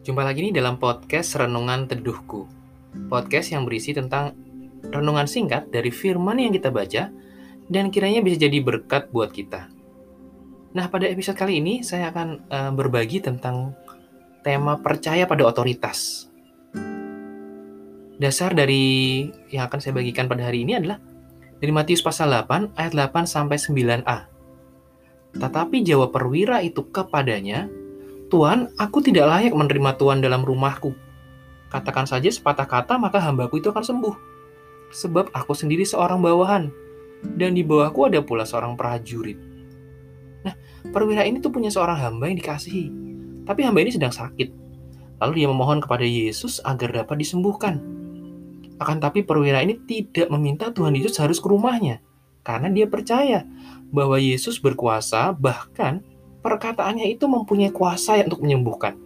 Jumpa lagi nih dalam podcast Renungan Teduhku. Podcast yang berisi tentang renungan singkat dari firman yang kita baca dan kiranya bisa jadi berkat buat kita. Nah, pada episode kali ini saya akan uh, berbagi tentang tema percaya pada otoritas. Dasar dari yang akan saya bagikan pada hari ini adalah dari Matius pasal 8 ayat 8 sampai 9a. Tetapi jawab perwira itu kepadanya, Tuhan, aku tidak layak menerima Tuhan dalam rumahku. Katakan saja sepatah kata, maka hambaku itu akan sembuh. Sebab aku sendiri seorang bawahan, dan di bawahku ada pula seorang prajurit. Nah, perwira ini tuh punya seorang hamba yang dikasihi. Tapi hamba ini sedang sakit. Lalu dia memohon kepada Yesus agar dapat disembuhkan. Akan tapi perwira ini tidak meminta Tuhan Yesus harus ke rumahnya. Karena dia percaya bahwa Yesus berkuasa, bahkan perkataannya itu mempunyai kuasa untuk menyembuhkan.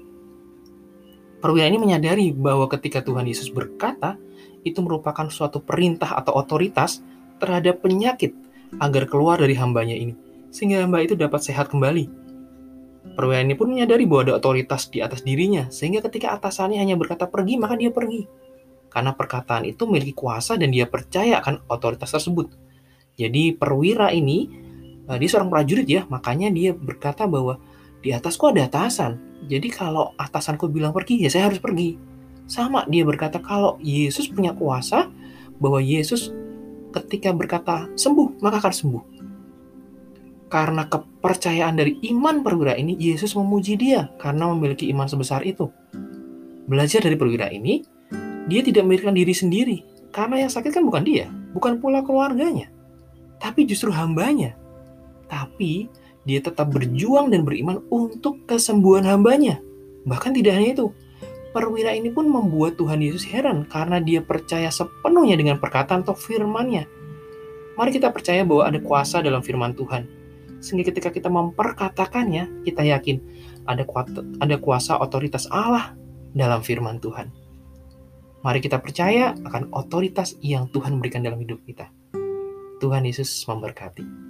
Perwira ini menyadari bahwa ketika Tuhan Yesus berkata, itu merupakan suatu perintah atau otoritas terhadap penyakit agar keluar dari hambanya ini, sehingga hamba itu dapat sehat kembali. Perwira ini pun menyadari bahwa ada otoritas di atas dirinya, sehingga ketika atasannya hanya berkata pergi, maka dia pergi. Karena perkataan itu memiliki kuasa dan dia percaya akan otoritas tersebut. Jadi perwira ini uh, dia seorang prajurit ya, makanya dia berkata bahwa di atasku ada atasan. Jadi kalau atasanku bilang pergi, ya saya harus pergi. Sama dia berkata kalau Yesus punya kuasa, bahwa Yesus ketika berkata sembuh, maka akan sembuh. Karena kepercayaan dari iman perwira ini, Yesus memuji dia karena memiliki iman sebesar itu. Belajar dari perwira ini, dia tidak memikirkan diri sendiri. Karena yang sakit kan bukan dia, bukan pula keluarganya. Tapi justru hambanya tapi dia tetap berjuang dan beriman untuk kesembuhan hambanya. Bahkan tidak hanya itu, perwira ini pun membuat Tuhan Yesus heran karena dia percaya sepenuhnya dengan perkataan atau firman-Nya. Mari kita percaya bahwa ada kuasa dalam firman Tuhan. Sehingga ketika kita memperkatakannya, kita yakin ada kuasa, ada kuasa otoritas Allah dalam firman Tuhan. Mari kita percaya akan otoritas yang Tuhan berikan dalam hidup kita. Tuhan Yesus memberkati.